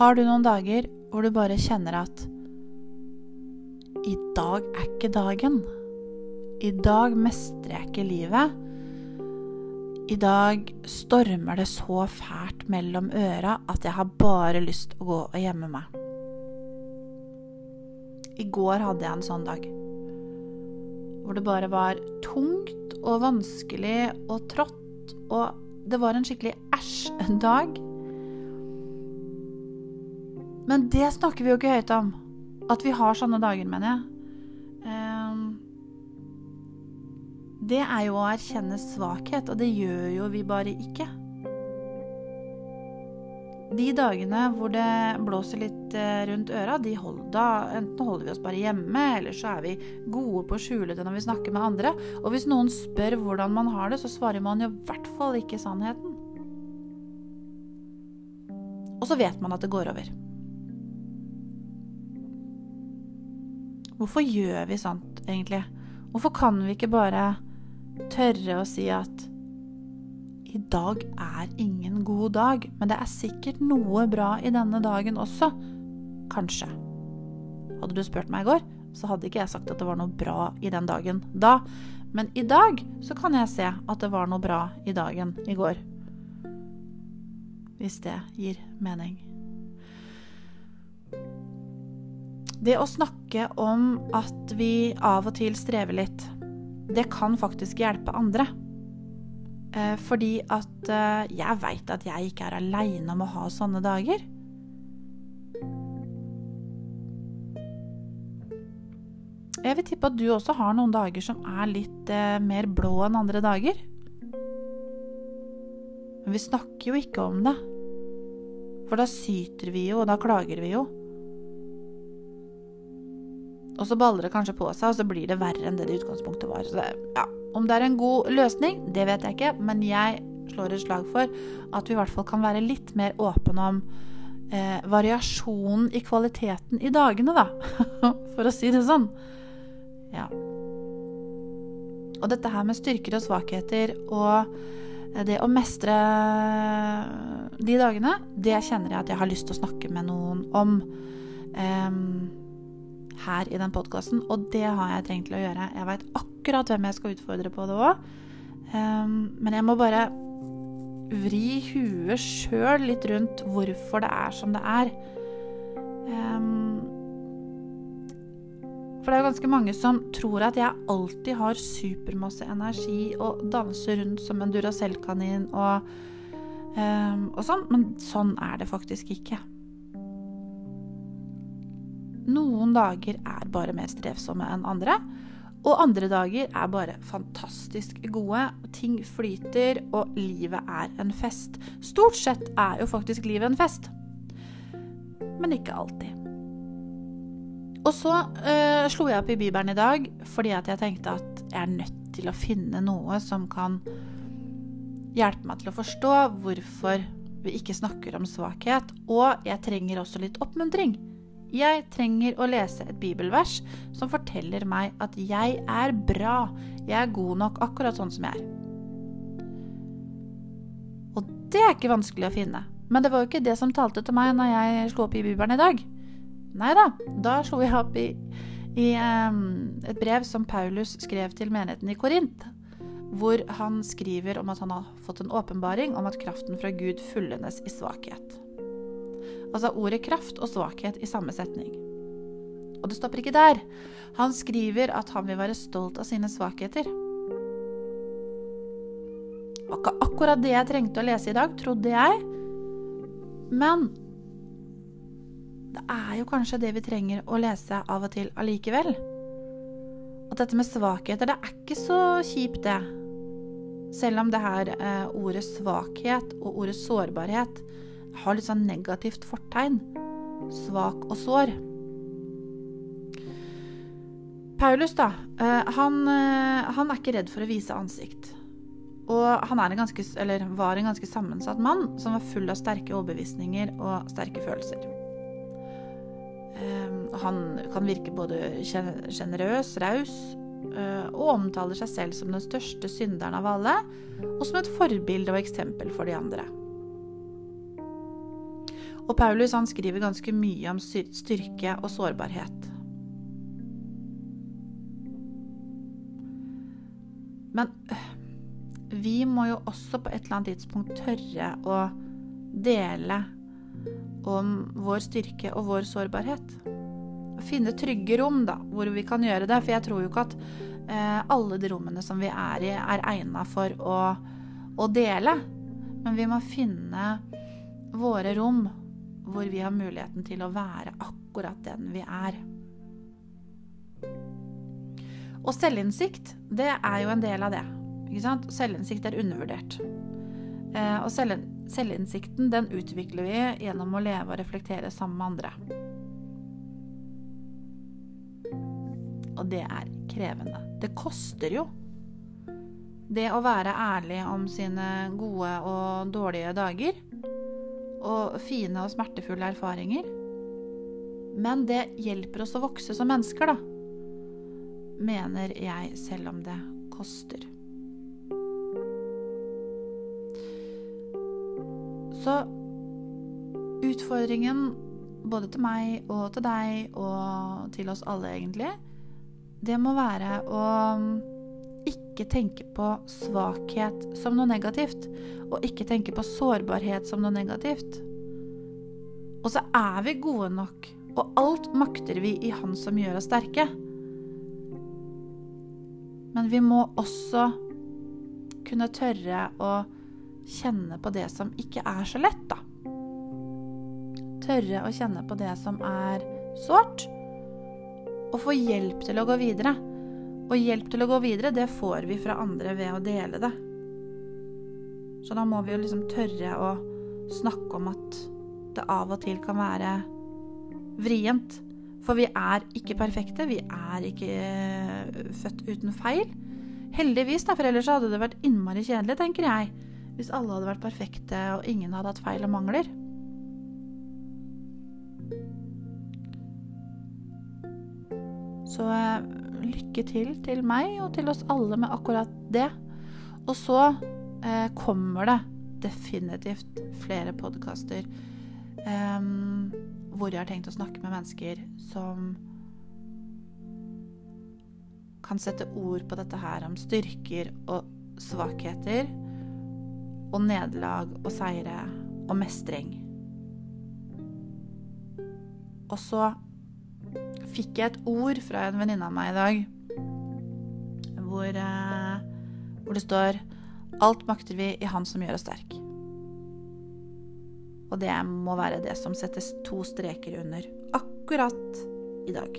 Har du noen dager hvor du bare kjenner at i dag er ikke dagen. I dag mestrer jeg ikke livet. I dag stormer det så fælt mellom øra at jeg har bare lyst å gå og gjemme meg. I går hadde jeg en sånn dag. Hvor det bare var tungt og vanskelig og trått. Og det var en skikkelig æsj-dag. Men det snakker vi jo ikke høyt om. At vi har sånne dager, mener jeg. Ehm, det er jo å erkjenne svakhet, og det gjør jo vi bare ikke. De dagene hvor det blåser litt eh, rundt øra, hold, da enten holder vi oss bare hjemme, eller så er vi gode på å skjule det når vi snakker med andre. Og hvis noen spør hvordan man har det, så svarer man jo i hvert fall ikke sannheten. Og så vet man at det går over. Hvorfor gjør vi sånt, egentlig? Hvorfor kan vi ikke bare tørre å si at i dag er ingen god dag, men det er sikkert noe bra i denne dagen også. Kanskje. Hadde du spurt meg i går, så hadde ikke jeg sagt at det var noe bra i den dagen da. Men i dag så kan jeg se at det var noe bra i dagen i går. Hvis det gir mening. Det å snakke om at vi av og til strever litt, det kan faktisk hjelpe andre. Eh, fordi at eh, jeg veit at jeg ikke er aleine om å ha sånne dager. Jeg vil tippe at du også har noen dager som er litt eh, mer blå enn andre dager. Men vi snakker jo ikke om det. For da syter vi jo, og da klager vi jo. Og så baller det kanskje på seg, og så blir det verre enn det det i utgangspunktet var. Det, ja, Om det er en god løsning, det vet jeg ikke, men jeg slår et slag for at vi i hvert fall kan være litt mer åpne om eh, variasjonen i kvaliteten i dagene, da. For å si det sånn. Ja. Og dette her med styrker og svakheter og det å mestre de dagene, det kjenner jeg at jeg har lyst til å snakke med noen om. Um, her i den podkasten, og det har jeg trengt til å gjøre. Jeg veit akkurat hvem jeg skal utfordre på det òg, um, ehm, men jeg må bare vri huet sjøl litt rundt hvorfor det er som det er. Um, for det er jo ganske mange som tror at jeg alltid har supermasse energi og danser rundt som en Duracell-kanin og, um, og sånn, men sånn er det faktisk ikke. Noen dager er bare mer strevsomme enn andre. Og andre dager er bare fantastisk gode. Ting flyter, og livet er en fest. Stort sett er jo faktisk livet en fest. Men ikke alltid. Og så øh, slo jeg opp i Bibelen i dag fordi at jeg tenkte at jeg er nødt til å finne noe som kan hjelpe meg til å forstå hvorfor vi ikke snakker om svakhet. Og jeg trenger også litt oppmuntring. Jeg trenger å lese et bibelvers som forteller meg at jeg er bra, jeg er god nok akkurat sånn som jeg er. Og det er ikke vanskelig å finne. Men det var jo ikke det som talte til meg når jeg slo opp i Bibelen i dag. Nei da, da slo jeg opp i, i um, et brev som Paulus skrev til menigheten i Korint. Hvor han skriver om at han har fått en åpenbaring om at kraften fra Gud fullendes i svakhet. Altså ordet kraft og svakhet i samme setning. Og det stopper ikke der. Han skriver at han vil være stolt av sine svakheter. Det var ikke akkurat det jeg trengte å lese i dag, trodde jeg. Men det er jo kanskje det vi trenger å lese av og til allikevel. At dette med svakheter, det er ikke så kjipt, det. Selv om det her eh, ordet svakhet og ordet sårbarhet har litt sånn negativt fortegn. Svak og sår. Paulus, da, eh, han, eh, han, er ikke redd for å vise ansikt. Og han en ganske, var en ganske sammensatt mann som var full av sterke overbevisninger og sterke følelser. Eh, han kan virke både sjenerøs, raus, og omtaler seg selv som den største synderen av alle, og som et forbilde og eksempel for de andre. Og Paulus han skriver ganske mye om styrke og sårbarhet. Men vi må jo også på et eller annet tidspunkt tørre å dele om vår styrke og vår sårbarhet. Finne trygge rom da, hvor vi kan gjøre det. For jeg tror jo ikke at eh, alle de rommene som vi er i, er egna for å, å dele. Men vi må finne våre rom hvor vi har muligheten til å være akkurat den vi er. Og selvinnsikt, det er jo en del av det. Selvinnsikt er undervurdert. Eh, og selvinnsikten den utvikler vi gjennom å leve og reflektere sammen med andre. Og det er krevende. Det koster jo. Det å være ærlig om sine gode og dårlige dager. Og fine og smertefulle erfaringer. Men det hjelper oss å vokse som mennesker, da. Mener jeg, selv om det koster. Så utfordringen både til meg og til deg og til oss alle, egentlig, det må være å ikke tenke på svakhet som noe negativt, og ikke tenke på sårbarhet som noe negativt. Og så er vi gode nok, og alt makter vi i Han som gjør oss sterke. Men vi må også kunne tørre å kjenne på det som ikke er så lett, da. Tørre å kjenne på det som er sårt og få hjelp til å gå videre. Og hjelp til å gå videre, det får vi fra andre ved å dele det. Så da må vi jo liksom tørre å snakke om at det av og til kan være vrient. For vi er ikke perfekte. Vi er ikke eh, født uten feil. Heldigvis, da, for ellers hadde det vært innmari kjedelig, tenker jeg. Hvis alle hadde vært perfekte og ingen hadde hatt feil og mangler. Så eh, lykke til til meg og til oss alle med akkurat det. Og så eh, kommer det definitivt flere podkaster eh, hvor jeg har tenkt å snakke med mennesker som kan sette ord på dette her om styrker og svakheter, og nederlag og seire og mestring. Og så fikk jeg et ord fra en venninne av meg i dag hvor, eh, hvor det står Alt makter vi i Han som gjør oss sterk. Og det må være det som settes to streker under akkurat i dag.